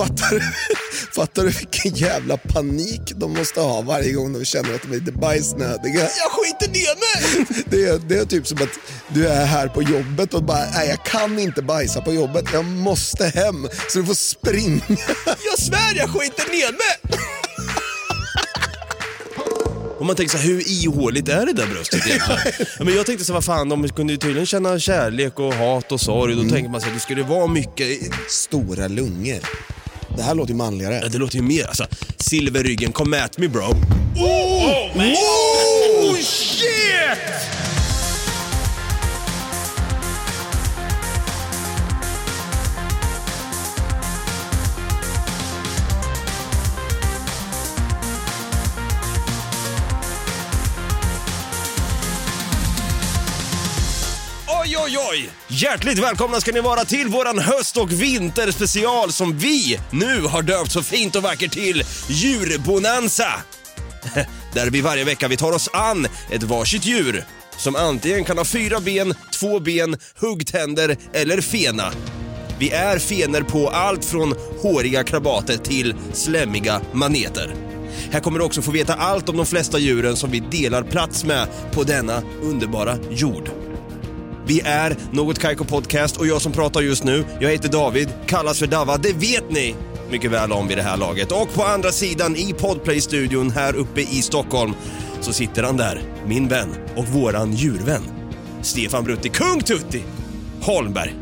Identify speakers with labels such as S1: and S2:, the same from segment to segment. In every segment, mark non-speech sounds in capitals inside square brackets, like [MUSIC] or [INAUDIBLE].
S1: Fattar du, fattar du vilken jävla panik de måste ha varje gång de känner att de är lite bajsnödiga? Jag skiter ner mig! Det är, det är typ som att du är här på jobbet och bara, nej jag kan inte bajsa på jobbet, jag måste hem. Så du får springa. Jag svär jag skiter ner mig!
S2: Och man tänker så här, hur ihåligt är det där bröstet egentligen? ja, [LAUGHS] men jag tänkte så här, vad fan, de kunde ju tydligen känna kärlek och hat och sorg. Då tänker man så här, det skulle vara mycket...
S1: Stora lungor. Det här låter ju manligare.
S2: Ja, det låter ju mer alltså. Silverryggen, come at me bro. Oh,
S1: Oh,
S2: shit! Oj, oj! Hjärtligt välkomna ska ni vara till våran höst och vinterspecial som vi nu har döpt så fint och vackert till Djurbonanza. [LAUGHS] Där vi varje vecka vi tar oss an ett varsitt djur som antingen kan ha fyra ben, två ben, huggtänder eller fena. Vi är fener på allt från håriga krabater till slemmiga maneter. Här kommer du också få veta allt om de flesta djuren som vi delar plats med på denna underbara jord. Vi är Något Kaiko Podcast och jag som pratar just nu, jag heter David, kallas för Dava, det vet ni mycket väl om vid det här laget. Och på andra sidan i Podplay-studion här uppe i Stockholm så sitter han där, min vän och våran djurvän. Stefan Brutti, Kung Tutti Holmberg.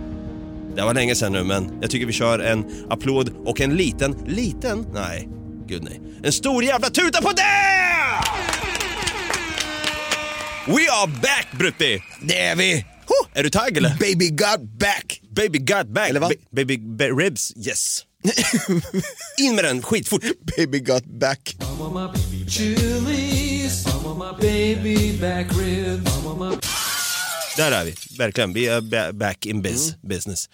S2: Det var länge sedan nu men jag tycker vi kör en applåd och en liten, liten, nej, gud nej, en stor jävla tuta på det! We are back Brutti!
S1: Det är vi!
S2: Huh, är du tagg eller?
S1: Baby got back!
S2: Baby got back.
S1: Eller va?
S2: Ba- baby ba- ribs, yes. [LAUGHS] In med den, skitfort.
S1: Baby got back.
S2: Där är vi, verkligen. Vi är ba- back in biz, business.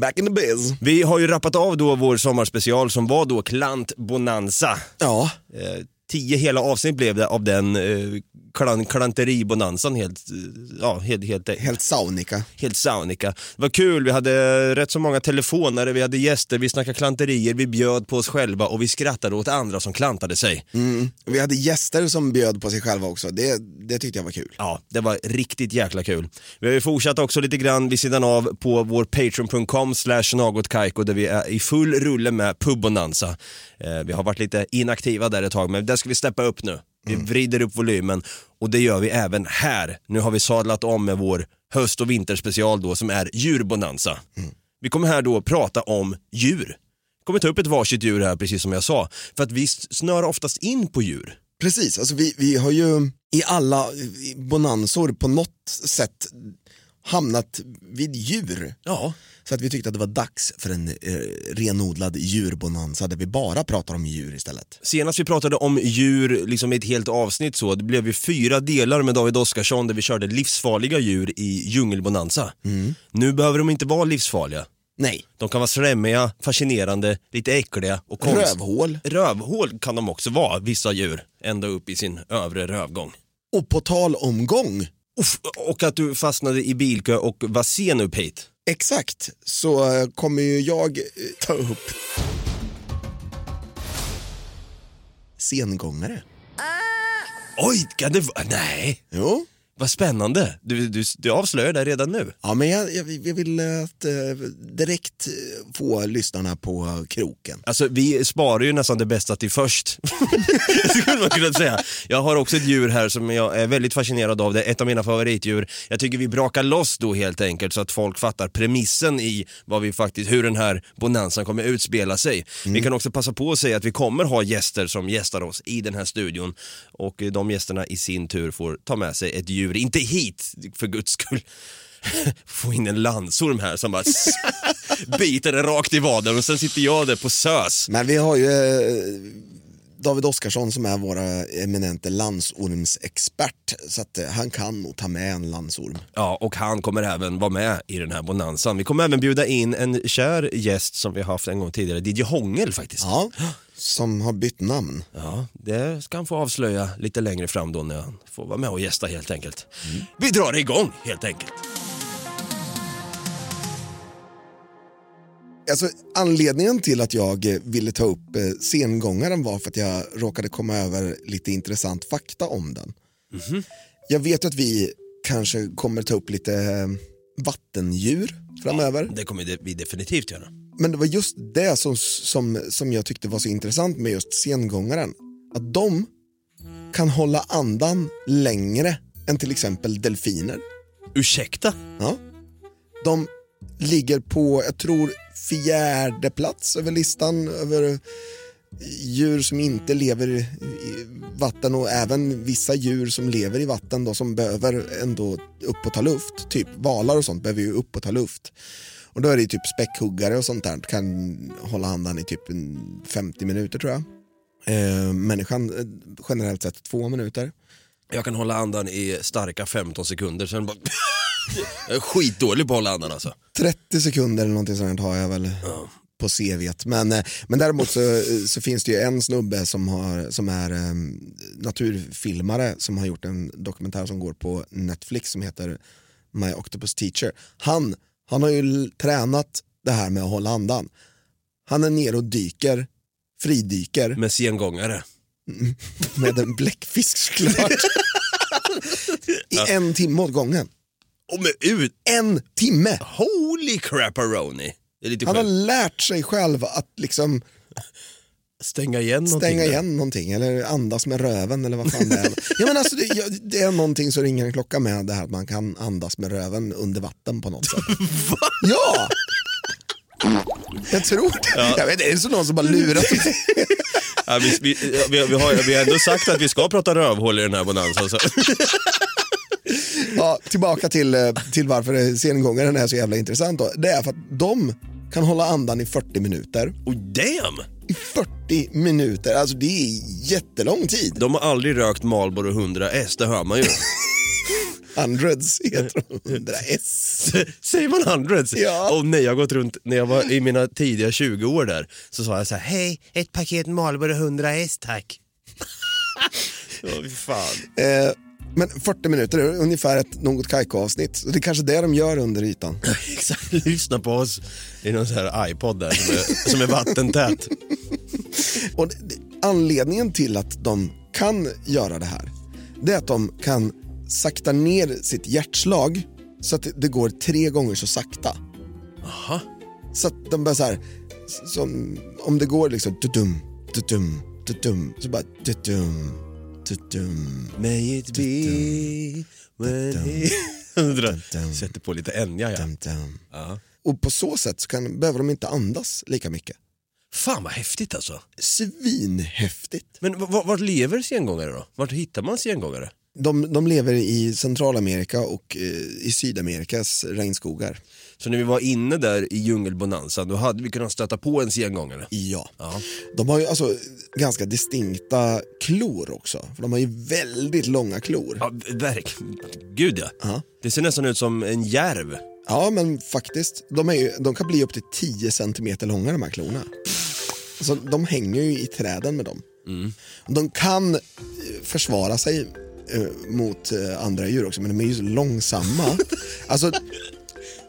S1: Back in the biz.
S2: Vi har ju rappat av då vår sommarspecial som var då Klant Bonanza.
S1: Ja,
S2: Eh, tio hela avsnitt blev det av den eh, klan- klanteribonanzan helt, ja, helt, helt,
S1: helt saunika.
S2: helt saunika. Det var kul, vi hade rätt så många telefonare, vi hade gäster, vi snackade klanterier, vi bjöd på oss själva och vi skrattade åt andra som klantade sig.
S1: Mm. Vi hade gäster som bjöd på sig själva också, det, det tyckte jag var kul.
S2: Ja, det var riktigt jäkla kul. Vi har ju fortsatt också lite grann vid sidan av på vår patreon.com slash nagotkaiko där vi är i full rulle med pubbonanza. Eh, vi har varit lite inaktiva där ett tag men där ska vi steppa upp nu. Vi vrider upp volymen och det gör vi även här. Nu har vi sadlat om med vår höst och vinterspecial då som är djurbonanza. Vi kommer här då prata om djur. Vi kommer ta upp ett varsitt djur här precis som jag sa för att vi snör oftast in på djur.
S1: Precis, alltså vi, vi har ju i alla bonansor på något sätt hamnat vid djur.
S2: Ja.
S1: Så att vi tyckte att det var dags för en eh, renodlad djurbonanza där vi bara pratar om djur istället.
S2: Senast vi pratade om djur, liksom i ett helt avsnitt så, det blev ju fyra delar med David Oskarsson där vi körde livsfarliga djur i djungelbonanza. Nu behöver de inte vara livsfarliga.
S1: Nej,
S2: De kan vara slemmiga, fascinerande, lite äckliga och konst...
S1: rövhål.
S2: Rövhål kan de också vara, vissa djur, ända upp i sin övre rövgång.
S1: Och på tal om gång,
S2: och att du fastnade i bilkö och var sen upp hit.
S1: exakt, så eh, kommer ju jag eh, ta upp sengångare.
S2: Oj, kan det vara... Nej,
S1: Jo,
S2: vad spännande. Du, du, du avslöjar det redan nu.
S1: ja, men jag, jag, jag vill att, eh, direkt eh, få lyssnarna på kroken.
S2: Alltså vi sparar ju nästan det bästa till först. [LAUGHS] Skulle man kunna säga. Jag har också ett djur här som jag är väldigt fascinerad av. Det är ett av mina favoritdjur. Jag tycker vi brakar loss då helt enkelt så att folk fattar premissen i vad vi faktiskt, hur den här bonanzan kommer utspela sig. Vi kan också passa på att säga att vi kommer ha gäster som gästar oss i den här studion och de gästerna i sin tur får ta med sig ett djur, inte hit för guds skull. [LAUGHS] Få in en landsorm här som bara [LAUGHS] biter den rakt i vaden och sen sitter jag där på SÖS.
S1: Men vi har ju, eh, David Oskarsson som är våra eminente landsormsexpert. Så att eh, han kan nog ta med en landsorm.
S2: Ja, och han kommer även vara med i den här bonanzan. Vi kommer även bjuda in en kär gäst som vi har haft en gång tidigare, DJ Hångel faktiskt.
S1: Ja, som har bytt namn.
S2: Ja, det ska han få avslöja lite längre fram då när han får vara med och gästa helt enkelt. Vi drar igång helt enkelt.
S1: Alltså, anledningen till att jag eh, ville ta upp eh, sengångaren var för att jag råkade komma över lite intressant fakta om den. Jag vet att vi kanske kommer ta upp lite eh, vattendjur framöver.
S2: Det kommer vi definitivt göra.
S1: Men det var just det som, som, som jag tyckte var så intressant med just sengångaren. Att de kan hålla andan längre än till exempel delfiner.
S2: Ursäkta?
S1: Ja. De ligger på, jag tror, fjärde plats över listan över djur som inte lever i vatten och även vissa djur som lever i vatten då, som behöver ändå upp och ta luft. Typ valar och sånt behöver ju upp och ta luft. Och då är det typ späckhuggare och sånt där kan hålla andan i typ 50 minuter tror jag. Eh, människan eh, generellt sett två minuter.
S2: Jag kan hålla andan i starka 15 sekunder, sen bara... [LAUGHS] jag är skitdålig på att hålla andan alltså.
S1: 30 sekunder eller någonting sånt har jag väl på CVt. Men, eh, men däremot så, så finns det ju en snubbe som, har, som är eh, naturfilmare som har gjort en dokumentär som går på Netflix som heter My Octopus Teacher. Han, han har ju tränat det här med att hålla andan. Han är nere och dyker, fridyker
S2: Med sengångare. [LAUGHS]
S1: med en bläckfisk såklart. [LAUGHS] I en timme åt gången.
S2: Och med ut...
S1: En timme!
S2: Holy crapperoni! Det är lite
S1: Han har
S2: skönt.
S1: lärt sig själv att liksom
S2: Stänga igen någonting.
S1: stänga
S2: där.
S1: igen någonting eller andas med röven eller vad fan det är. [LAUGHS] ja, men alltså, det, ja, det är någonting som ringer en klocka med det här att man kan andas med röven under vatten på något sätt. [LAUGHS] ja! Jag tror det. Jag vet, är det så någon som bara lurat [LAUGHS]
S2: Ja, vi, vi, vi, vi, har, vi har ändå sagt att vi ska prata rövhål i den här bonanzan. Så.
S1: Ja, Tillbaka till, eh, till varför sengångaren är så jävla intressant. Då. Det är för att de kan hålla andan i 40 minuter.
S2: Oh damn!
S1: I 40 minuter, alltså det är jättelång tid.
S2: De har aldrig rökt Marlboro 100S, det hör man ju. [LAUGHS]
S1: Hundreds heter de, 100 S. [LAUGHS]
S2: Säger man hundreds?
S1: Ja.
S2: Och nej, jag har gått runt, när jag var i mina tidiga 20 år där, så sa jag så här, hej, ett paket Marlboro 100S tack. [LAUGHS] Åh, fy fan.
S1: Eh, men 40 minuter är ungefär ett Något Kaiko-avsnitt. Så Det är kanske det de gör under ytan. [LAUGHS]
S2: Exakt, lyssna på oss i någon sån här iPod där som är, [LAUGHS] som är vattentät.
S1: Och det, anledningen till att de kan göra det här, det är att de kan sakta ner sitt hjärtslag så att det, går tre gånger så sakta.
S2: Aha.
S1: Så att de bara så här, som, om det går liksom dudum, dudum, dudum, så bara dudum.
S2: May it be when he... Sätter på lite Enya ja.
S1: Och på så sätt så kan, behöver de inte andas lika mycket.
S2: Fan vad häftigt alltså.
S1: Svinhäftigt.
S2: Men v- vart lever sengångare då? Vart hittar man sengångare?
S1: De, de lever i Centralamerika och eh, i Sydamerikas regnskogar.
S2: Så när vi var inne där i djungelbonanzan då hade vi kunnat stöta på en sengångare.
S1: Ja.
S2: Ja.
S1: De har ju alltså ganska distinkta klor också. För de har ju väldigt långa klor.
S2: Ja, verk. Gud ja.
S1: Ja.
S2: Det ser nästan ut som en järv.
S1: Ja, men faktiskt. De, ju, de kan bli upp till 10 centimeter långa de här klorna. Alltså, de hänger ju i träden med dem. De kan eh, försvara sig eh, mot eh, andra djur också, men de är ju så långsamma. [LAUGHS] alltså,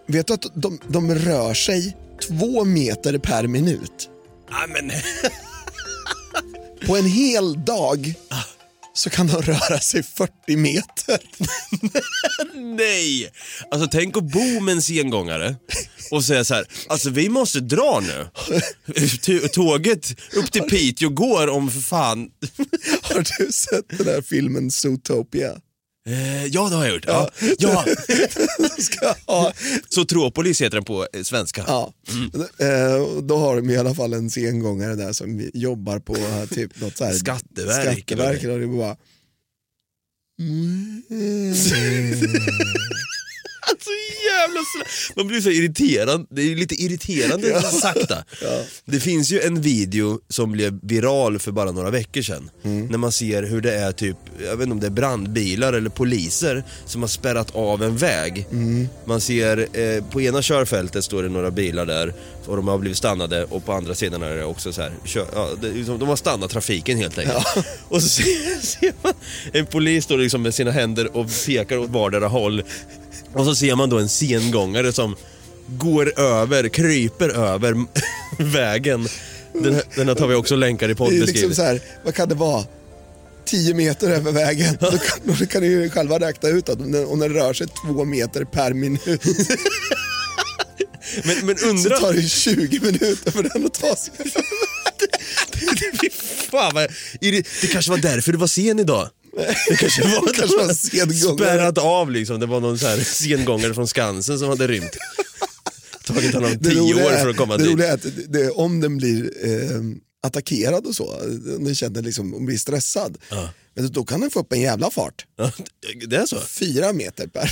S1: vet du att de, de rör sig två meter per minut?
S2: Ja, men... [LAUGHS]
S1: På en hel dag så kan de röra sig 40 meter. [LAUGHS]
S2: Nej! Alltså tänk att bo med en sengångare och säga så här, alltså vi måste dra nu. [LAUGHS] Tåget upp till Piteå går om för fan...
S1: Har du sett den här filmen Zootopia?
S2: Eh, ja, det har jag gjort. Ja. Ja. [LAUGHS]
S1: Ha,
S2: Zootropolis heter den på eh, svenska.
S1: ja. Eh, och då har de i alla fall en sengångare där som jobbar på eh, typ något så här,
S2: Skatteverk,
S1: Skatteverk och det bara... [LAUGHS] [LAUGHS]
S2: Alltså jävla sl- Man blir så irriterad, det är ju lite irriterande [LAUGHS] sakta. Det finns ju en video som blev viral för bara några veckor sedan. När man ser hur det är typ, jag vet inte om det är brandbilar eller poliser som har spärrat av en väg. Man ser, eh, på ena körfältet står det några bilar där och de har blivit stannade och på andra sidan är det också så här, kör, ja, det de har stannat trafiken helt enkelt. Och så ser, [LAUGHS] ser man en polis står liksom med sina händer och pekar åt vardera håll. Och så ser man då en sengångare som går över, kryper över [LAUGHS] vägen. Den här, den här tar vi också länkar i
S1: Det är
S2: poddbeskrivningen.
S1: liksom så här, vad kan det vara? 10 meter över vägen. Då kan, då kan ni ju själva räkna ut att om den, om den rör sig två meter per minut [LAUGHS]
S2: men, men
S1: så
S2: undra...
S1: tar det 20 minuter för den att ta sig [LAUGHS]
S2: Fy Fan vad, irri- det kanske var därför du var sen idag. Det kanske var,
S1: Det kanske var sengångare.
S2: Spärrat av liksom, det var någon så här sengångare från Skansen som hade rymt. Tagit honom tio år för att komma
S1: det
S2: dit.
S1: roliga är att det, om den blir eh, attackerad och så, om den känner liksom, om blir stressad, men då kan den få upp en jävla fart.
S2: Ja, det är så?
S1: Fyra meter per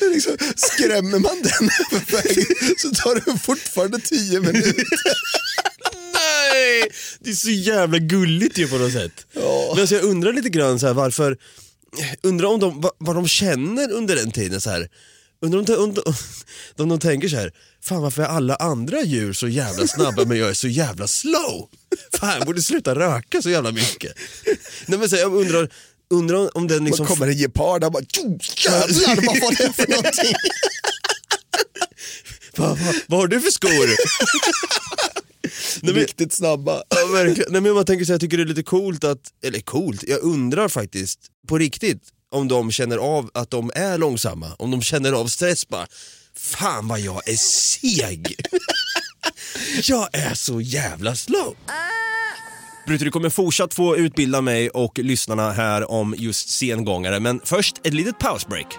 S1: liksom, skrämmer man den över vägen så tar det fortfarande tio minuter.
S2: Nej! Det är så jävla gulligt ju på något sätt. Men alltså jag undrar lite grann så här, varför, undrar om de, vad, vad de känner under den tiden så här. Undrar om de, om, de, [LAUGHS] om de tänker så här, fan varför är alla andra djur så jävla snabba men jag är så jävla slow? Fan jag borde sluta röka så jävla mycket. Nej men så här, jag undrar, undrar om den liksom...
S1: Man kommer en gepard och bara jävlar vad var det för någonting? [LAUGHS]
S2: vad, vad, vad har du för skor? [LAUGHS] [LAUGHS] Nej, men,
S1: Riktigt snabba.
S2: Ja, verkligen. Nej, men man tänker så här, jag tycker det är lite coolt att, eller coolt, jag undrar faktiskt på riktigt om de känner av att de är långsamma, om de känner av stress bara, fan vad jag är seg. [LAUGHS] jag är så jävla slow. Brutus, du kommer fortsatt få utbilda mig och lyssnarna här om just sengångare, men först ett litet pausbreak.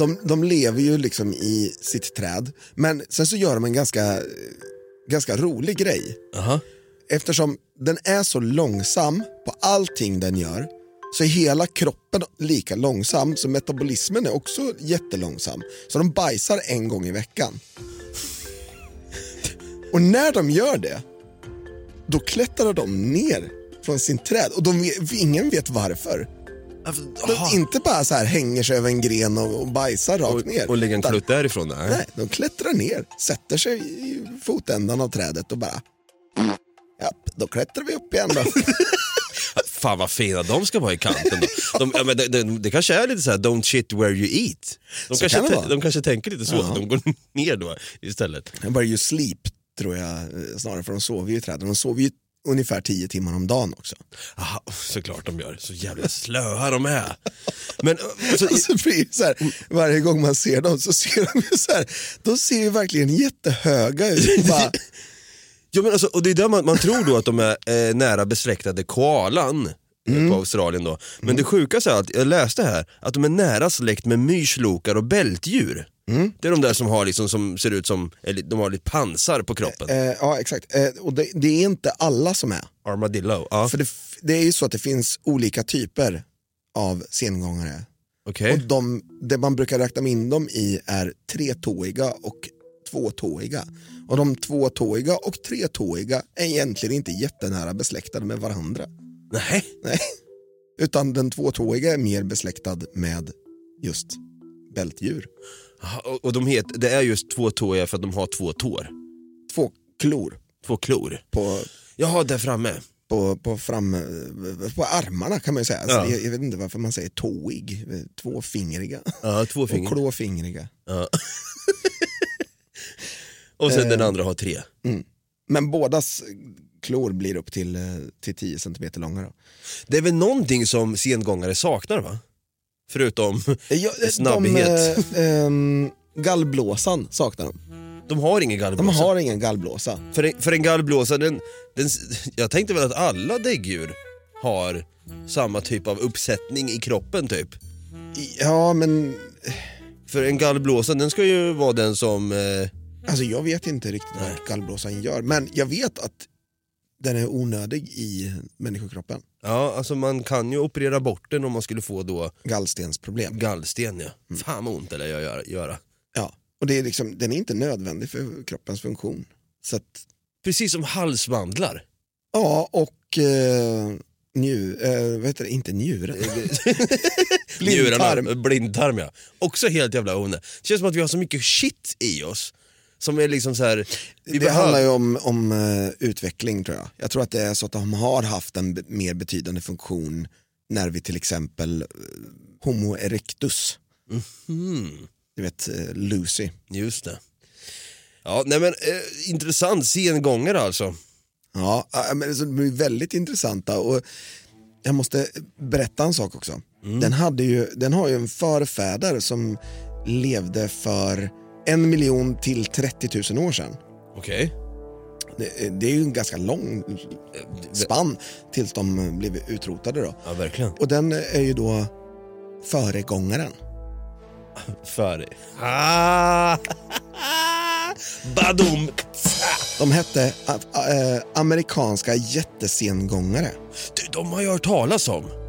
S1: De, de lever ju liksom i sitt träd, men sen så gör de en ganska, ganska rolig grej.
S2: Aha.
S1: Eftersom den är så långsam på allting den gör så är hela kroppen lika långsam, så metabolismen är också jättelångsam. Så de bajsar en gång i veckan. Och när de gör det, då klättrar de ner från sin träd och de, ingen vet varför. De inte bara så här hänger sig över en gren och, och bajsar rakt ner.
S2: Och, och lägga en klutt därifrån? Nej.
S1: Nej, de klättrar ner, sätter sig i fotändan av trädet och bara... Ja, då klättrar vi upp igen då. [LAUGHS]
S2: Fan vad fina de ska vara i kanten. De, ja, men det, det, det kanske är lite så här, don't shit where you eat. De,
S1: Så
S2: kanske,
S1: kan
S2: de kanske tänker lite så,
S1: Ja.
S2: att de går [LAUGHS] ner då istället.
S1: Where you sleep tror jag eh, snarare, för de sover ju i träden. De sover ju ungefär tio timmar om dagen också.
S2: Aha, såklart de gör, så jävla slöa de är. Men, [LAUGHS] alltså,
S1: Och så det så här, varje gång man ser dem så ser de ju så här, de ser ju verkligen jättehöga ut. [LAUGHS] Bara,
S2: ja, men alltså, och det är där man, man tror då att de är eh, nära besläktade koalan eh, på Australien då. Men det sjukaste är att, jag läste här, att de är nära släkt med myrslokar och bältdjur. Det är de där som, har liksom, som ser ut som, de har lite pansar på kroppen.
S1: eh, ja, exakt. Eh, och det, det är inte alla som är.
S2: Armadillo, ja
S1: För det, det är ju så att det finns olika typer av sengångare.
S2: okej.
S1: Och de, det man brukar räkna in dem i är tretåiga och tvåtåiga. Och de tvåtåiga och tretåiga är egentligen inte jättenära besläktade med varandra.
S2: Nej.
S1: Nej. Utan den tvåtåiga är mer besläktad med just bältdjur.
S2: Och, och de heter, det är just tvåtåiga för att de har två tår.
S1: Två klor
S2: Två klor.
S1: på,
S2: Jaha, där framme.
S1: på, på, fram, på armarna kan man ju säga. Alltså,
S2: Ja.
S1: jag, jag vet inte varför man säger tåig, tvåfingriga
S2: Ja, två
S1: och klåfingriga.
S2: Ja. [LAUGHS] och sen
S1: Eh.
S2: den andra har tre.
S1: Men bådas klor blir upp till, eh, till 10 cm långa. Då.
S2: Det är väl någonting som sengångare saknar va? Förutom,
S1: Ja,
S2: Snabbhet.
S1: De, eh, ehm, gallblåsan saknar de.
S2: de har ingen
S1: De
S2: gallblåsa.
S1: har ingen gallblåsa.
S2: För, en, för en gallblåsa, den, den, jag tänkte väl att alla däggdjur har samma typ av uppsättning i kroppen typ.
S1: Ja men
S2: För en gallblåsa den ska ju vara den som, eh,
S1: alltså jag vet inte riktigt vad gallblåsan gör. Men jag vet att den är onödig i människokroppen.
S2: ja alltså man kan ju operera bort den om man skulle få då
S1: Gallstensproblem.
S2: gallsten ja. Fan vad ont det lär göra.
S1: Ja. Och det är liksom, den är inte nödvändig för kroppens funktion. Så att,
S2: Precis som halsmandlar.
S1: ja och eh, nju, eh, vad heter det, inte njuren. [LAUGHS] Blindtarm.
S2: Njurarna, blindtarm ja. Också helt jävla onödigt. Det känns som att vi har så mycket shit i oss. Som är liksom så här. Vi
S1: det
S2: behöver-
S1: handlar ju om, om eh, utveckling tror jag. Jag tror att det är så att de har haft en mer betydande funktion när vi till exempel eh, Homo erectus,
S2: Mm,
S1: du vet eh, Lucy.
S2: just det. Ja, nej men eh, intressant sengångare alltså.
S1: Ja, men så de är väldigt intressanta och jag måste berätta en sak också. Den, hade ju, den har ju en förfäder som levde för en miljon till 30 000 år sedan.
S2: Okej.
S1: Det, det är ju en ganska lång spann tills de blev utrotade då.
S2: Ja, verkligen.
S1: Och den är ju då föregångaren.
S2: För... Ah! [LAUGHS] Badum!
S1: De hette äh, amerikanska jättesengångare.
S2: Du, de har jag hört talas om.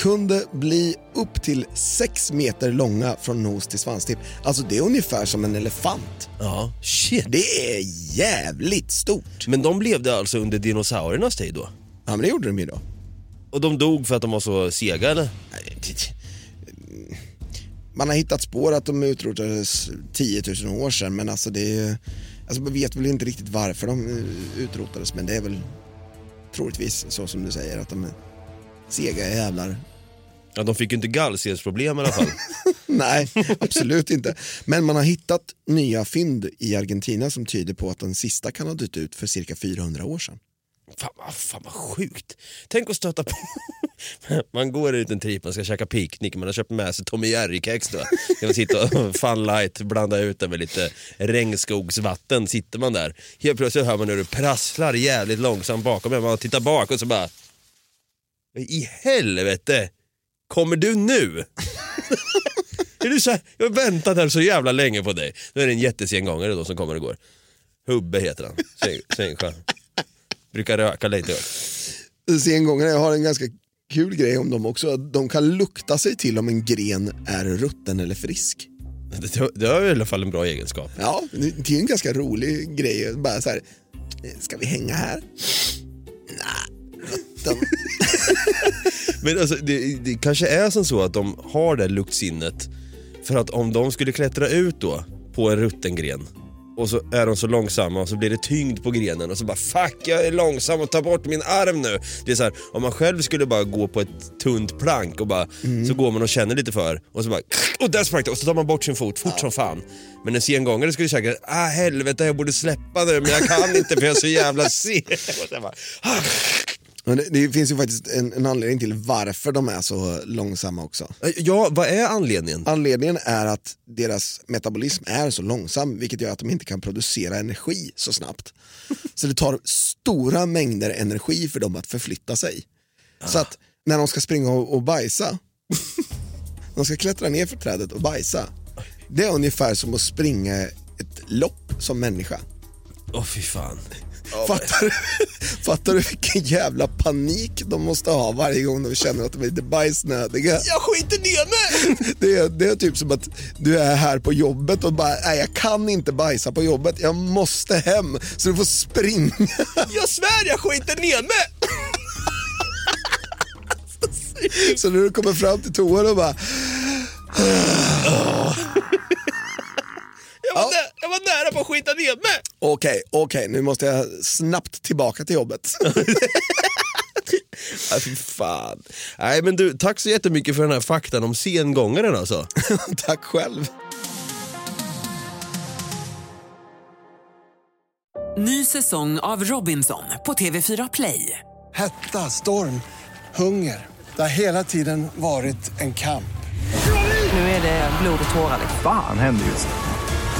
S1: Kunde bli upp till 6 meter långa från nos till svanstipp. Alltså det är ungefär som en elefant.
S2: Ja, shit.
S1: Det är jävligt stort.
S2: Men de levde alltså under dinosauriernas tid då?
S1: Ja men det gjorde de ju då.
S2: Och de dog för att de var så sega eller?
S1: Man har hittat spår att de utrotades 10 000 år sedan men alltså det är, alltså man vet väl inte riktigt varför de eh, utrotades men det är väl troligtvis så som du säger att de är sega jävlar.
S2: Ja, de fick ju inte gallstensproblem i alla fall. [LAUGHS]
S1: Nej, absolut inte. Men man har hittat nya fynd i Argentina som tyder på att den sista kan ha dött ut för cirka 400 år sedan.
S2: Fan, fan vad sjukt. Tänk att stöta på... [LAUGHS] Man går ut en trip, man ska käka picknick, man har köpt med sig Tommy Jerry-kex då. Kan man sitta och [LAUGHS] fun light, blanda ut det med lite regnskogsvatten, sitter man där. Helt plötsligt hör man hur det prasslar jävligt långsamt bakom en, man tittar bak och så bara... I helvete! Kommer du nu? [LAUGHS] är du så här, jag har väntat här så jävla länge på dig. Nu är det en jättesengångare då som kommer och går. Hubbe heter han, [LAUGHS] Sängsjö. Brukar röka lite.
S1: Sengångare har en ganska kul grej om dem också. De kan lukta sig till om en gren är rutten eller frisk.
S2: Det, det har i alla fall en bra egenskap.
S1: Ja, det är en ganska rolig grej. Bara så här, ska vi hänga här? Nej. [LAUGHS]
S2: Men alltså, det, det kanske är som så att de har det luktsinnet för att om de skulle klättra ut då på en rutten gren och så är de så långsamma och så blir det tyngd på grenen och så bara fuck jag är långsam och tar bort min arm nu. Det är så här, om man själv skulle bara gå på ett tunt plank och bara så går man och känner lite för och så bara och där sprang det och så tar man bort sin fot fort som fan. Men en sengångare skulle säga ah helvete jag borde släppa nu men jag kan inte för jag är så jävla seg. [LAUGHS] Ah.
S1: Det, det finns ju faktiskt en, en anledning till varför de är så långsamma också.
S2: Ja, vad är anledningen?
S1: Anledningen är att deras metabolism är så långsam vilket gör att de inte kan producera energi så snabbt. [LAUGHS] Så det tar stora mängder energi för dem att förflytta sig. Så att när de ska springa och, och bajsa, [LAUGHS] de ska klättra ner för trädet och bajsa. Det är ungefär som att springa ett lopp som människa.
S2: Åh fy fan.
S1: Fattar, du, [LAUGHS] fattar du vilken jävla panik de måste ha varje gång de känner att de är lite bajsnödiga? Jag skiter ner mig! [LAUGHS] Det är, det är typ som att du är här på jobbet och bara, nej jag kan inte bajsa på jobbet, jag måste hem. Så du får springa. [LAUGHS]
S2: Jag svär jag skiter ner mig!
S1: Så när du kommer fram till toan och bara,
S2: Jag var, nä- jag var nära på att skita ner mig.
S1: Okej, okej, nu måste jag snabbt tillbaka till jobbet.
S2: Ja, [LAUGHS] fy fan. Nej men du, tack så jättemycket för den här faktan om sengångaren alltså. [LAUGHS]
S1: Tack själv.
S3: Ny säsong av Robinson på TV4 Play.
S4: Hetta, storm, hunger. Det har hela tiden varit en kamp.
S3: Nu är det blod och tårar. liksom.
S5: Fan händer just nu.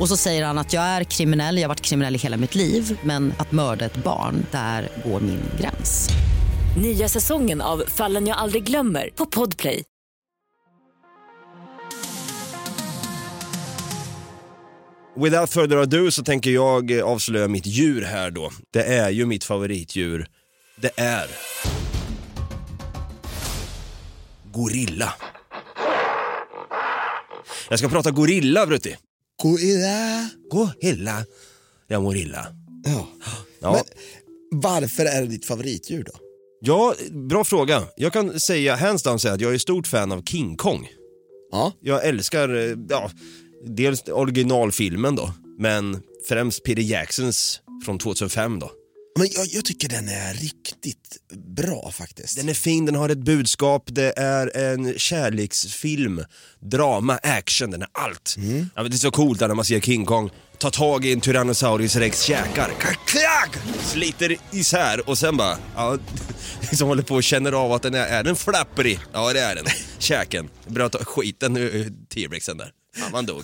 S6: Och så säger han att jag är kriminell, jag har varit kriminell i hela mitt liv men att mörda ett barn, där går min gräns.
S7: Nya säsongen av Fallen jag aldrig glömmer på Podplay.
S2: Without further ado så tänker jag avslöja mitt djur här då. Det är ju mitt favoritdjur. Det är... Gorilla. Jag ska prata gorilla, Brutti.
S1: Gorilla.
S2: Gorilla. Ja, morilla.
S1: Ja.
S2: Ja.
S1: Men varför är det ditt favoritdjur då?
S2: ja, bra fråga. Jag kan säga, hands down säga att jag är stort fan av King Kong.
S1: Ja.
S2: Jag älskar, eh, ja, dels originalfilmen då, men främst Peter Jacksons från 2005 då.
S1: Men jag, jag tycker den är riktigt bra faktiskt.
S2: Den är fin, den har ett budskap, det är en kärleksfilm, drama, action, den är allt. Ja, men det är så coolt när man ser King Kong ta tag i en Tyrannosaurus rex käkar, Klack! sliter isär och sen bara, ja, [LAUGHS] liksom håller på och känner av att den är, är den flapprig? Ja det är den, käken. Bröt skiten ur T-rexen där. Ja, man dog.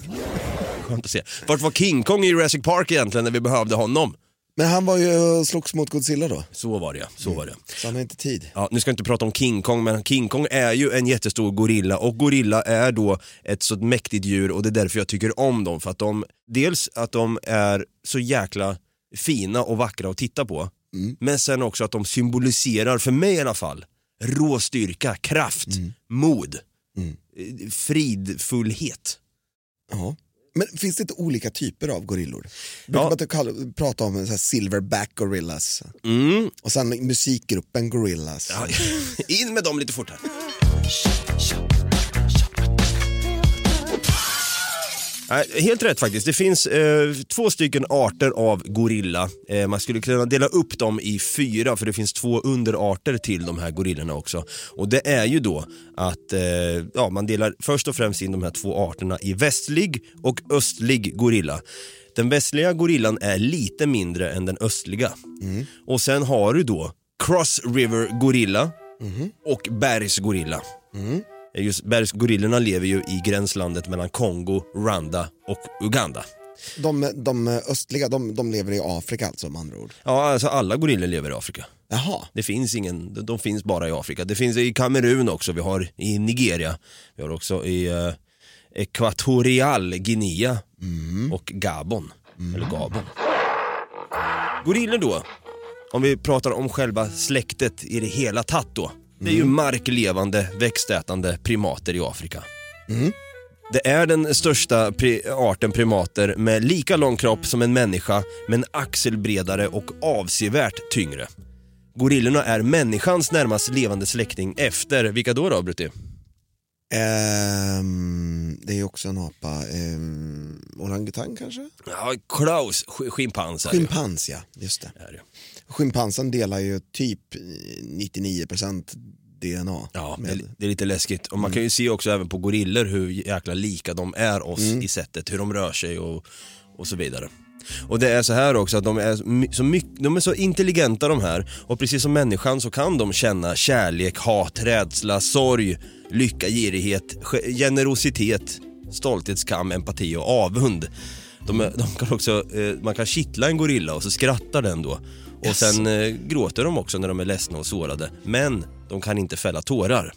S2: Skönt att se. Vart var King Kong i Jurassic Park egentligen när vi behövde honom?
S1: Men han var ju och slogs mot Godzilla då,
S2: Så var det så var det.
S1: så han har inte tid.
S2: Ja, nu ska jag inte prata om King Kong, men King Kong är ju en jättestor gorilla och gorilla är då ett så mäktigt djur och det är därför jag tycker om dem. För att de, dels att de är så jäkla fina och vackra att titta på, men sen också att de symboliserar, för mig i alla fall, rå styrka, kraft, mod, eh, fridfullhet.
S1: Ja. Men finns det inte olika typer av gorillor?
S2: Ja.
S1: brukar kalla- prata om så här silverback gorillas
S2: Mm.
S1: och sen musikgruppen gorillas.
S2: Ja, [LAUGHS] in med dem lite fortare. Helt rätt faktiskt. Det finns eh, två stycken arter av gorilla. Eh, man skulle kunna dela upp dem i fyra för det finns två underarter till de här gorillorna också. Och det är ju då att eh, ja, man delar först och främst in de här två arterna i västlig och östlig gorilla. Den västliga gorillan är lite mindre än den östliga. Och sen har du då Cross River gorilla och bergsgorilla. Just bergsgorillorna lever ju i gränslandet mellan Kongo, Rwanda och Uganda.
S1: De, de östliga, de, de lever i Afrika alltså med andra ord.
S2: Ja, alltså alla gorillor lever i Afrika.
S1: Jaha,
S2: Det finns ingen, de- de finns bara i Afrika. Det finns i Kamerun också, vi har i Nigeria, vi har också i eh, Ekvatorial Guinea och Gabon. Eller Gabon. Gorillor då, om vi pratar om själva släktet i det hela tatt då. Det är ju marklevande, växtätande primater i Afrika. Det är den största pri- arten primater med lika lång kropp som en människa men axelbredare och avsevärt tyngre. Gorillorna är människans närmast levande släkting efter, vilka då då Brutti?
S1: Ehm, det är också en apa. Ehm, orangutang kanske?
S2: Ja, Klaus, schimpans är det.
S1: Schimpans ja, just det.
S2: Är det.
S1: Schimpansen delar ju typ 99% DNA.
S2: Ja, det
S1: med,
S2: är, det är lite läskigt. Och man kan ju se också även på gorillor hur jäkla lika de är oss i sättet, hur de rör sig och, och så vidare. Och det är så här också att de är, så mycket, de är så intelligenta de här och precis som människan så kan de känna kärlek, hat, rädsla, sorg, lycka, girighet, ge- generositet, stolthetskam, empati och avund. De, de kan också, eh, man kan kittla en gorilla och så skrattar den då. Och sen eh, gråter de också när de är ledsna och sårade. Men de kan inte fälla tårar.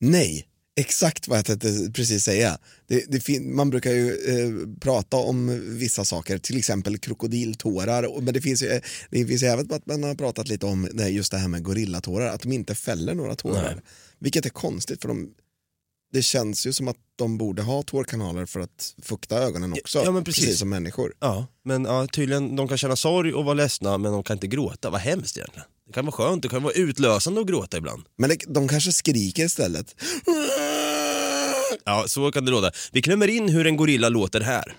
S1: Nej, Exakt vad jag tänkte precis säga. Det, det man brukar ju eh, prata om vissa saker, till exempel krokodiltårar, men det finns ju, det finns ju även att man har pratat lite om det, just det här med gorillatårar, att de inte fäller några tårar.
S2: Nej.
S1: Vilket är konstigt för de, det känns ju som att de borde ha tårkanaler för att fukta ögonen också,
S2: Ja, men precis.
S1: som människor.
S2: Ja, men ja, tydligen, de kan känna sorg och vara ledsna men de kan inte gråta. Vad hemskt egentligen. Det kan vara skönt, det kan vara utlösande att gråta ibland.
S1: Men det, de kanske skriker istället.
S2: Ja, så kan det låta. Vi klämmer in hur en gorilla låter här.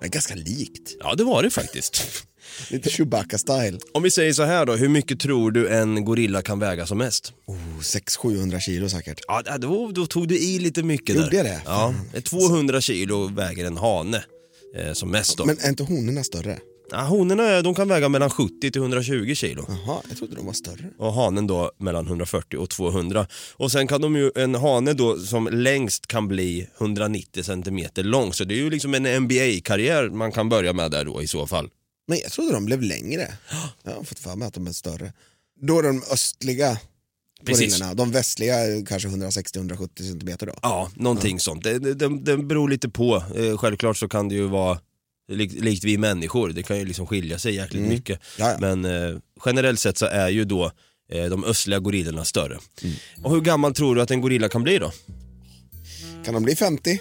S1: Det är ganska likt.
S2: Ja, det var det faktiskt.
S1: Lite Chewbacca-style.
S2: Om vi säger så här då, hur mycket tror du en gorilla kan väga som mest?
S1: Oh, 600-700 kilo säkert.
S2: Ja, då, då tog du i lite mycket
S1: Gjorde
S2: där.
S1: jag det?
S2: Ja, 200 kilo väger en hane eh, som mest då.
S1: Men är inte honorna större?
S2: Ja, honorna de kan väga mellan 70 till 120 kilo.
S1: Jaha, jag trodde de var större.
S2: och hanen då mellan 140 och 200. Och sen kan de ju, en hane då som längst kan bli 190 centimeter lång, så det är ju liksom en NBA-karriär man kan börja med där då i så fall.
S1: Men jag trodde de blev längre. Jag har fått för mig att de är större. Då är de östliga
S2: Precis.
S1: gorillorna, de västliga är kanske 160-170 centimeter då.
S2: Ja, någonting sånt. Det, det, det, beror lite på. Eh, självklart så kan det ju vara lik, likt vi människor, det kan ju liksom skilja sig jäkligt
S1: Mm.
S2: mycket.
S1: Ja, ja.
S2: Men eh, generellt sett så är ju då eh, de östliga gorillorna större.
S1: Mm.
S2: Och hur gammal tror du att en gorilla kan bli då?
S1: Kan de bli 50?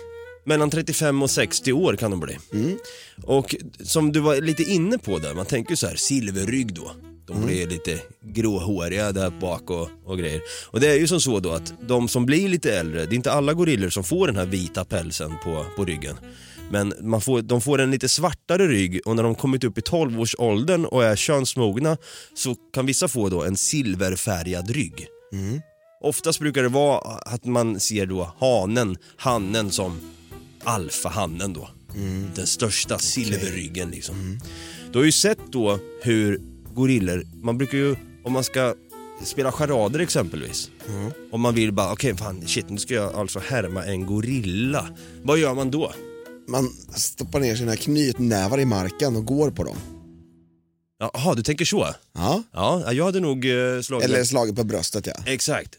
S2: Mellan 35 och 60 år kan de bli.
S1: Mm.
S2: Och som du var lite inne på där, man tänker så här silverrygg då. De blir lite gråhåriga där bak och, och grejer. Och det är ju som så då att de som blir lite äldre, det är inte alla gorillor som får den här vita pälsen på, på ryggen. Men man får, de får en lite svartare rygg och när de kommit upp i 12-årsåldern och är könsmogna så kan vissa få då en silverfärgad rygg. Oftast brukar det vara att man ser då hanen, hannen som alfahannen då. Den största silverryggen liksom. Du har ju sett då hur gorillor, man brukar ju, om man ska spela charader exempelvis. Om man vill bara, okej fan shit nu ska jag alltså härma en gorilla. Vad gör man då?
S1: Man stoppar ner sina knytnävar i marken och går på dem.
S2: Jaha, du tänker så?
S1: Ja.
S2: Ja, jag hade nog eh, slagit...
S1: Eller slaget på bröstet ja.
S2: Exakt.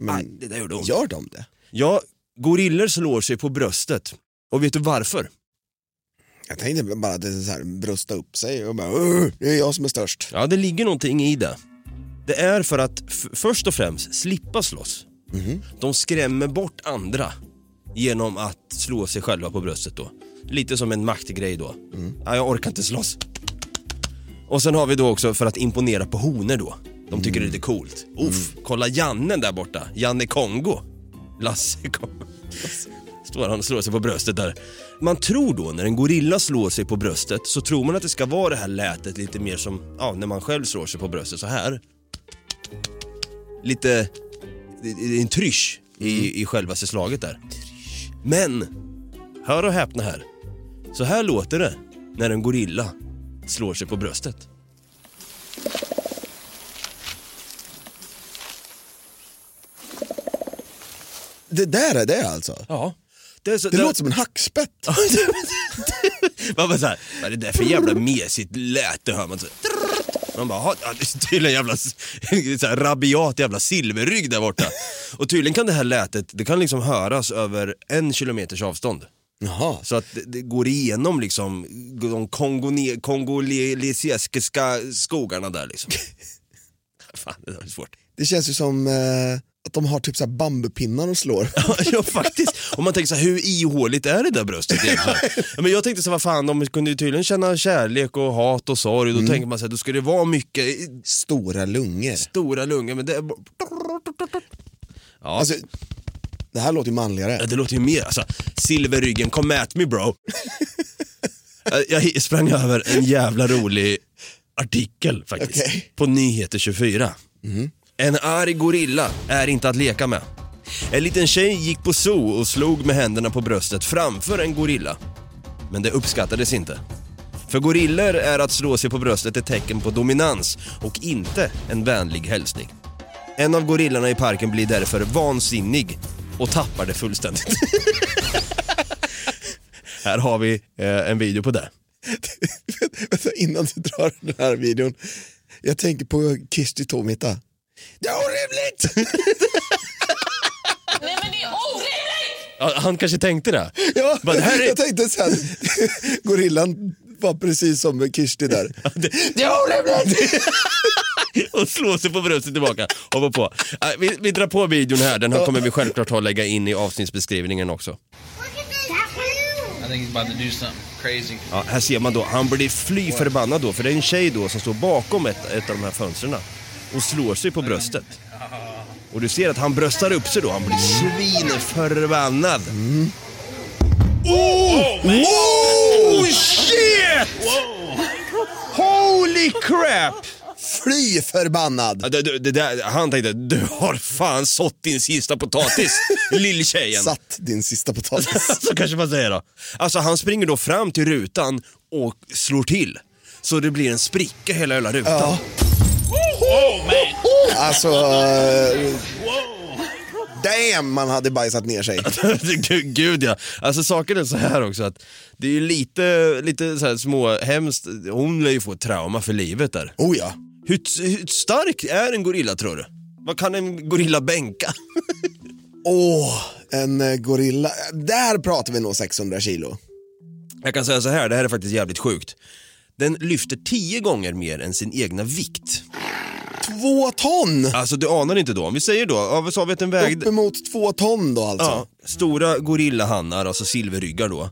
S1: Men
S2: Aj, det där gjorde ont.
S1: gör de det?
S2: Ja, gorillor slår sig på bröstet. Och vet du varför?
S1: Jag tänkte bara att det är så här, brösta upp sig och bara "Åh, det är jag som är störst.
S2: Ja, det ligger någonting i det. Det är för att först och främst slippa slåss. De skrämmer bort andra genom att slå sig själva på bröstet då. Lite som en maktgrej då. Ja, jag orkar inte slåss. Och sen har vi då också för att imponera på honor då. De tycker det är lite coolt. Uff, kolla Janne där borta. Janne Kongo. Lasse Kongo. Står han och slår sig på bröstet där. Man tror då när en gorilla slår sig på bröstet så tror man att det ska vara det här lätet lite mer som ja, när man själv slår sig på bröstet så här. Lite, en trysch i, i själva slaget där. Men, hör och häpna här. Så här låter det när en gorilla slår sig på bröstet.
S1: Det där är det alltså?
S2: Ja. Det, så,
S1: Det låter som en hackspett.
S2: Man bara såhär, vad är det där för jävla mesigt läte hör man så. Man bara, "Ha, ja, det tydligen en jävla [LAUGHS] så här, rabiat jävla silverrygg där borta. Och tydligen kan det här lätet, det kan liksom höras över en kilometers avstånd.
S1: Jaha.
S2: Så att det, det går igenom liksom de kongolesiska skogarna där liksom. [LAUGHS] Fan, det var svårt.
S1: Det känns ju som eh, att de har typ så här bambupinnar och slår. [LAUGHS]
S2: ja faktiskt. Och man tänker så här, hur ihåligt är det där bröstet egentligen? [LAUGHS] men jag tänkte så här, vad fan, de kunde ju tydligen känna kärlek och hat och sorg. Då tänker man så här, då ska det vara mycket
S1: Stora lungor.
S2: stora lungor, men det är. Ja,
S1: Alltså, det här låter ju manligare.
S2: ja, det låter ju mer, alltså, silverryggen, come at me bro. [LAUGHS] jag, sprang över en jävla rolig artikel faktiskt,
S1: Okej.
S2: på Nyheter 24. En arg gorilla är inte att leka med. En liten tjej gick på zoo och slog med händerna på bröstet framför en gorilla. Men det uppskattades inte. För gorillor är att slå sig på bröstet ett tecken på dominans och inte en vänlig hälsning. En av gorillorna i parken blir därför vansinnig och tappar det fullständigt. [LAUGHS] Här har vi eh, en video på det. [LAUGHS]
S1: Vänta, Innan du drar den här videon. Jag tänker på Kirsti Tomita. Det är orimligt! [LAUGHS]
S2: Nej men det är orimligt! Han kanske tänkte det.
S1: Ja,
S2: Bara, här är...
S1: jag tänkte sen. [LAUGHS] Gorillan var precis som Kirsti där. det, det är orimligt! [LAUGHS]
S2: och slår sig på bröstet tillbaka. Hoppa på. Äh, vi, vi drar på videon här. Den här kommer vi självklart att lägga in i avsnittsbeskrivningen också. Ja, här ser man då, han blir fly förbannad då, för det är en tjej då som står bakom ett, ett av de här fönstren och slår sig på bröstet. Och du ser att han bröstar upp sig då, han blir svinförbannad. Oh! Oh shit! Holy crap!
S1: Fly förbannad!
S2: Det, det, det han tänkte, du har fan sått din sista potatis, [LAUGHS] lilltjejen.
S1: Satt din sista potatis. [LAUGHS]
S2: Så kanske man säger då. Alltså han springer då fram till rutan och slår till. Så det blir en spricka hela jävla rutan.
S1: Ja. Alltså... eh, Damn, man hade bajsat ner sig. [LAUGHS]
S2: Gud, Gud ja. Alltså saken är så här också att det är ju lite, lite så här små hemskt. Hon lär ju få ett trauma för livet där.
S1: Oh ja.
S2: Hur, hur stark är en gorilla tror du? Vad kan en gorilla bänka? [LAUGHS]
S1: Åh, en eh, gorilla. Där pratar vi nog 600 kilo.
S2: Jag kan säga så här, det här är faktiskt jävligt sjukt. Den lyfter tio gånger mer än sin egna vikt.
S1: Två ton!
S2: Alltså du anar inte då, om vi säger då, ja, vad sa vi att den vägde?
S1: Uppemot två ton då alltså.
S2: Ja, stora gorillahannar, alltså silverryggar då,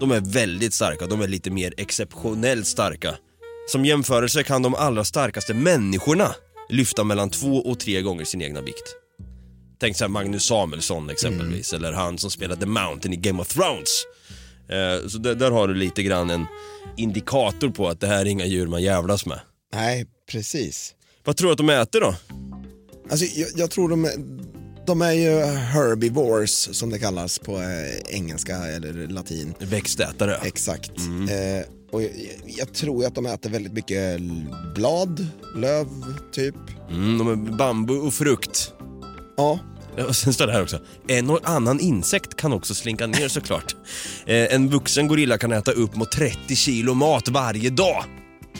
S2: de är väldigt starka, de är lite mer exceptionellt starka. Som jämförelse kan de allra starkaste människorna lyfta mellan två och tre gånger sin egna vikt. Tänk såhär Magnus Samuelsson exempelvis, eller han som spelade The Mountain i Game of Thrones. Eh, så där, där har du lite grann en indikator på att det här är inga djur man jävlas med.
S1: Nej, precis.
S2: Vad tror du att de äter då?
S1: Alltså, jag, jag tror de de är ju herbivores som det kallas på eh, engelska eller latin.
S2: Växtätare.
S1: Exakt. Eh, och jag, jag tror att de äter väldigt mycket blad, löv, typ.
S2: Mm, de är bambu och frukt.
S1: Ja,
S2: Och sen står det här också, en och annan insekt kan också slinka ner [LAUGHS] såklart. Eh, en vuxen gorilla kan äta upp mot 30 kilo mat varje dag.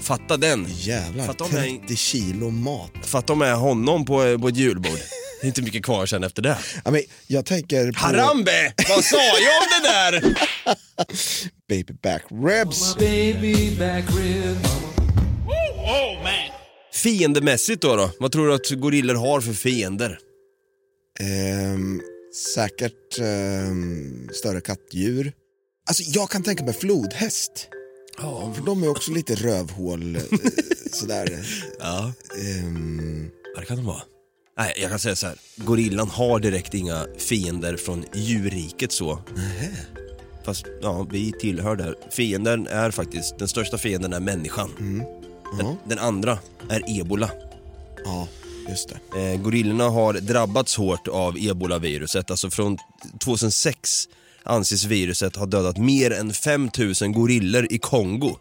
S2: Fatta den.
S1: jävlar.
S2: Fatta om jag-
S1: 30 kilo mat.
S2: Fatta med honom på, eh, på ett julbord. Det är inte mycket kvar sen efter det.
S1: Ja, men jag tänker på
S2: Harambe! Vad sa jag om det där? [LAUGHS]
S1: baby back ribs.
S2: Fiendemässigt då, då? Vad tror du att gorillor har för fiender?
S1: Ehm, säkert ehm, större kattdjur. Alltså jag kan tänka mig flodhäst. Ja. För de är också lite rövhål eh, [LAUGHS] sådär.
S2: Ja.
S1: Ehm,
S2: Ja, det kan de vara. Nej, jag kan säga så här. Gorillan har direkt inga fiender från djurriket så. Fast ja, vi tillhör där. Fienden är faktiskt, den största fienden är människan. Den, den andra är ebola.
S1: ja, just det.
S2: Eh, gorillorna har drabbats hårt av ebolaviruset. Alltså från 2006 anses viruset ha dödat mer än 5000 gorillor i Kongo.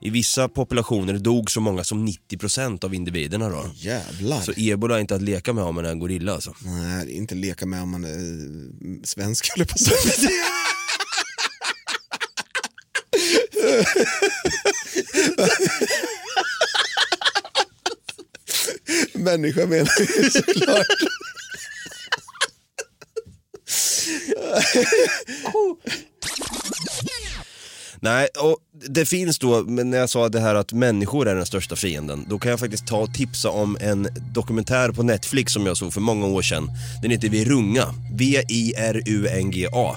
S2: I vissa populationer dog så många som 90% av individerna då.
S1: Jävlar.
S2: Så ebola är inte att leka med om man är en gorilla alltså.
S1: Nej, inte leka med om man är eh, svensk eller på säga. [LAUGHS] [LAUGHS] [LAUGHS] Människa menar jag såklart.
S2: Nej, och det finns då, men när jag sa det här att människor är den största fienden, då kan jag faktiskt ta och tipsa om en dokumentär på Netflix som jag såg för många år sedan. Den heter Virunga, V-I-R-U-N-G-A,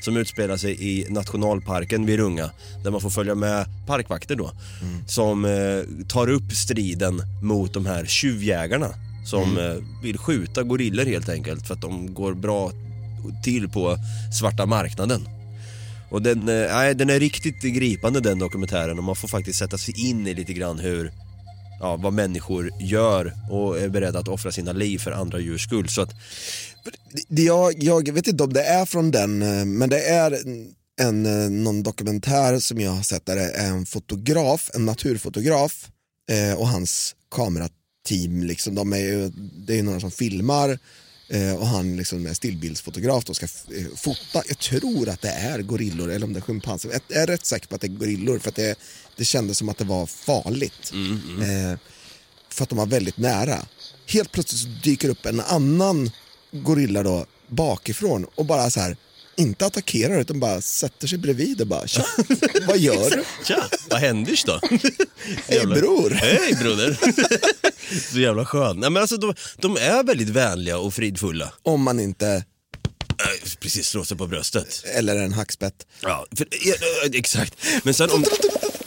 S2: som utspelar sig i nationalparken Virunga, där man får följa med parkvakter då, som eh, tar upp striden mot de här tjuvjägarna som eh, vill skjuta gorillor helt enkelt för att de går bra till på svarta marknaden. Och den, eh, nej, den är riktigt gripande den dokumentären och man får faktiskt sätta sig in i lite grann hur, ja, vad människor gör och är beredda att offra sina liv för andra djurs skull. Så att,
S1: Jag, jag vet inte om det är från den, eh, men det är en, eh, någon dokumentär som jag har sett där det är en fotograf, en naturfotograf eh, och hans kamerateam. Liksom, de är ju, det är ju några som filmar och han liksom är stillbildsfotograf och ska eh, fota. Jag tror att det är gorillor eller om det är schimpanser. Jag är rätt säker på att det är gorillor för att det, det kändes som att det var farligt. Eh, för att de var väldigt nära. Helt plötsligt så dyker upp en annan gorilla då bakifrån och bara så här inte attackerar utan bara sätter sig bredvid och bara tja, [LAUGHS] vad gör du? [LAUGHS]
S2: Tja, vad händer då? [LAUGHS]
S1: Hej bror.
S2: Hej broder. Så jävla skön. Nej, men alltså, de, de är väldigt vänliga och fridfulla.
S1: Om man inte,
S2: Precis, slå sig på bröstet.
S1: eller en hackspett.
S2: Ja, för, ja, exakt. Men sen om...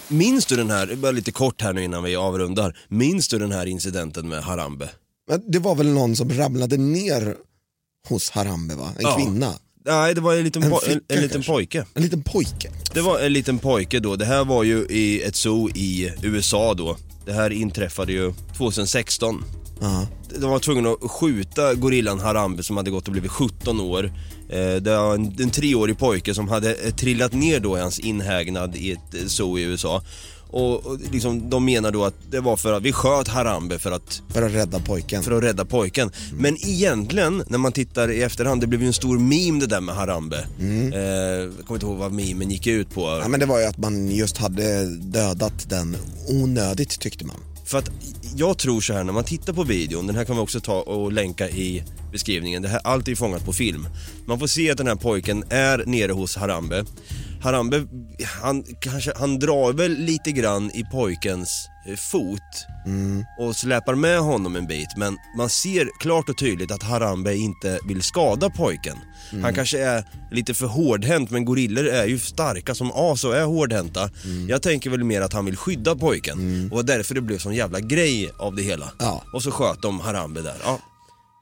S2: Minns du den här, bara lite kort här nu innan vi avrundar. Minns du den här incidenten med Harambe?
S1: Det var väl någon som ramlade ner hos Harambe va? En
S2: Ja.
S1: kvinna.
S2: Nej, det var en liten,
S1: En flicka
S2: en, en liten pojke.
S1: En liten pojke.
S2: Det var en liten pojke då. Det här var ju i ett zoo i USA då. Det här inträffade ju 2016.
S1: Ja.
S2: De var tvungna att skjuta gorillan Harambe som hade gått och blivit 17 år. Eh, Det var en, en treårig pojke som hade trillat ner då i hans inhägnad i ett zoo i USA. Och, och liksom, de menar då att det var för att vi sköt Harambe för att
S1: För att rädda pojken.
S2: för att rädda pojken. Men egentligen, när man tittar i efterhand, det blev ju en stor meme det där med Harambe. Eh, jag kommer inte ihåg vad memen gick ut på.
S1: Ja, men det var ju att man just hade dödat den onödigt tyckte man.
S2: För att jag tror så här när man tittar på videon, den här kan vi också ta och länka i beskrivningen. Det här, allt är ju fångat på film. Man får se att den här pojken är nere hos Harambe. Harambe, han, kanske, han drar väl lite grann i pojkens eh, fot och släpar med honom en bit. Men man ser klart och tydligt att Harambe inte vill skada pojken. Han kanske är lite för hårdhänt men gorillor är ju starka som as och är hårdhänta. Jag tänker väl mer att han vill skydda pojken och var därför det blev sån jävla grej av det hela.
S1: Ja.
S2: Och så sköt de Harambe där. Ja.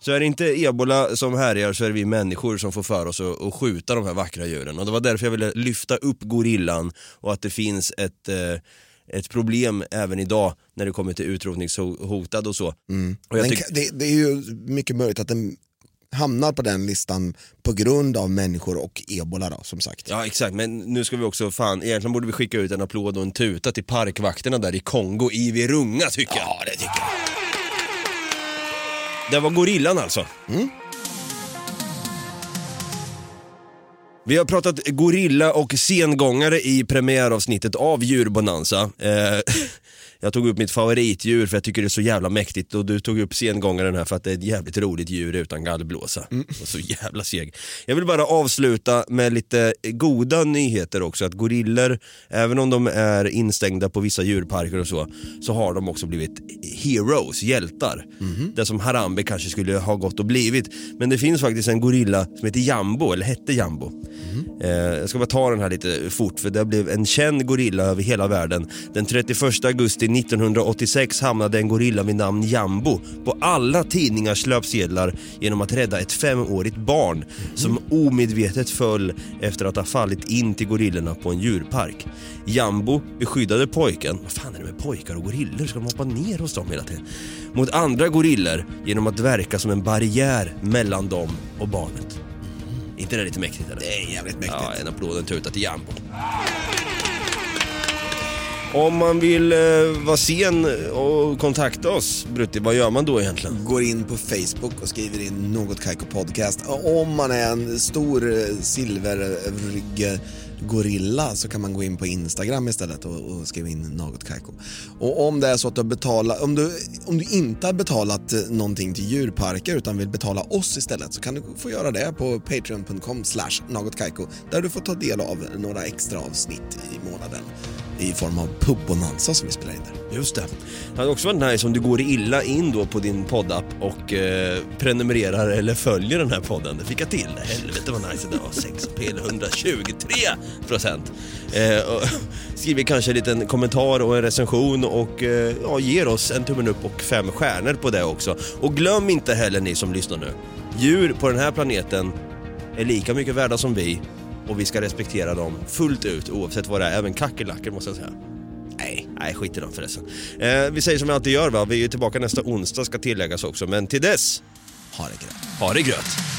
S2: Så är det inte ebola som härjar så är det vi människor som får för oss att, att skjuta de här vackra djuren. Och det var därför jag ville lyfta upp gorillan och att det finns ett, eh, ett problem även idag när det kommer till utrotningshotad och så. Och
S1: Mm. Den,
S2: tyck-
S1: ka- det, det är ju mycket möjligt att den hamnar på den listan på grund av människor och ebola då, som sagt.
S2: Ja exakt, men nu ska vi också, fan, egentligen borde vi skicka ut en applåd och en tuta till parkvakterna där i Kongo, i Virunga tycker jag. Ja det tycker jag. Det var gorillan alltså. Vi har pratat gorilla och sengångare i premiäravsnittet av Djurbonanza. Eh, [LAUGHS] jag tog upp mitt favoritdjur för jag tycker det är så jävla mäktigt och du tog upp sengångaren här för att det är ett jävligt roligt djur utan gallblåsa. Och så jävla seg. Jag vill bara avsluta med lite goda nyheter också. Att gorillor, även om de är instängda på vissa djurparker och så, så har de också blivit heroes, hjältar. Det som Harambe kanske skulle ha gått och blivit. Men det finns faktiskt en gorilla som heter Jambo, eller hette Jambo. Eh, jag ska bara ta den här lite fort för det blev en känd gorilla över hela världen. Den 31 augusti 1986 hamnade en gorilla vid namn Jambo på alla tidningars löpsedlar genom att rädda ett femårigt barn som omedvetet föll efter att ha fallit in till gorillorna på en djurpark. Jambo beskyddade pojken, vad fan är det med pojkar och gorillor? Ska de hoppa ner hos dem hela tiden? Mot andra gorillor genom att verka som en barriär mellan dem och barnet. inte det lite mäktigt eller?
S1: Det är jävligt mäktigt.
S2: Ja, en applåd och en tuta till Jambo. Om man vill eh, vara sen och kontakta oss, Brutti, vad gör man då egentligen?
S1: Går in på Facebook och skriver in något Kaiko podcast. Om man är en stor eh, silverrygg gorilla så kan man gå in på Instagram istället och, och skriva in något Kaiko. Och om det är så att du har betalat, om du, om du inte har betalat eh, någonting till djurparker utan vill betala oss istället så kan du få göra det på patreon.com slash någotkaiko där du får ta del av några extra avsnitt i månaden i form av pubbonanza som vi spelar in där.
S2: Just det. Det hade också varit nice om du går illa in då på din poddapp och eh, prenumererar eller följer den här podden. Det fick jag till. Helvete vad nice det var. 6 PL 123 procent. Eh, och [LAUGHS] skriver kanske en liten kommentar och en recension och eh, ja, ger oss en tummen upp och fem stjärnor på det också. Och glöm inte heller ni som lyssnar nu. Djur på den här planeten är lika mycket värda som vi och vi ska respektera dem fullt ut oavsett vad det är. Även kackerlackor måste jag säga. Nej, nej skit i dem förresten. Eh, vi säger som vi alltid gör va, vi är tillbaka nästa onsdag ska tilläggas också. Men till dess,
S1: Ha det grönt.
S2: ha det gröt!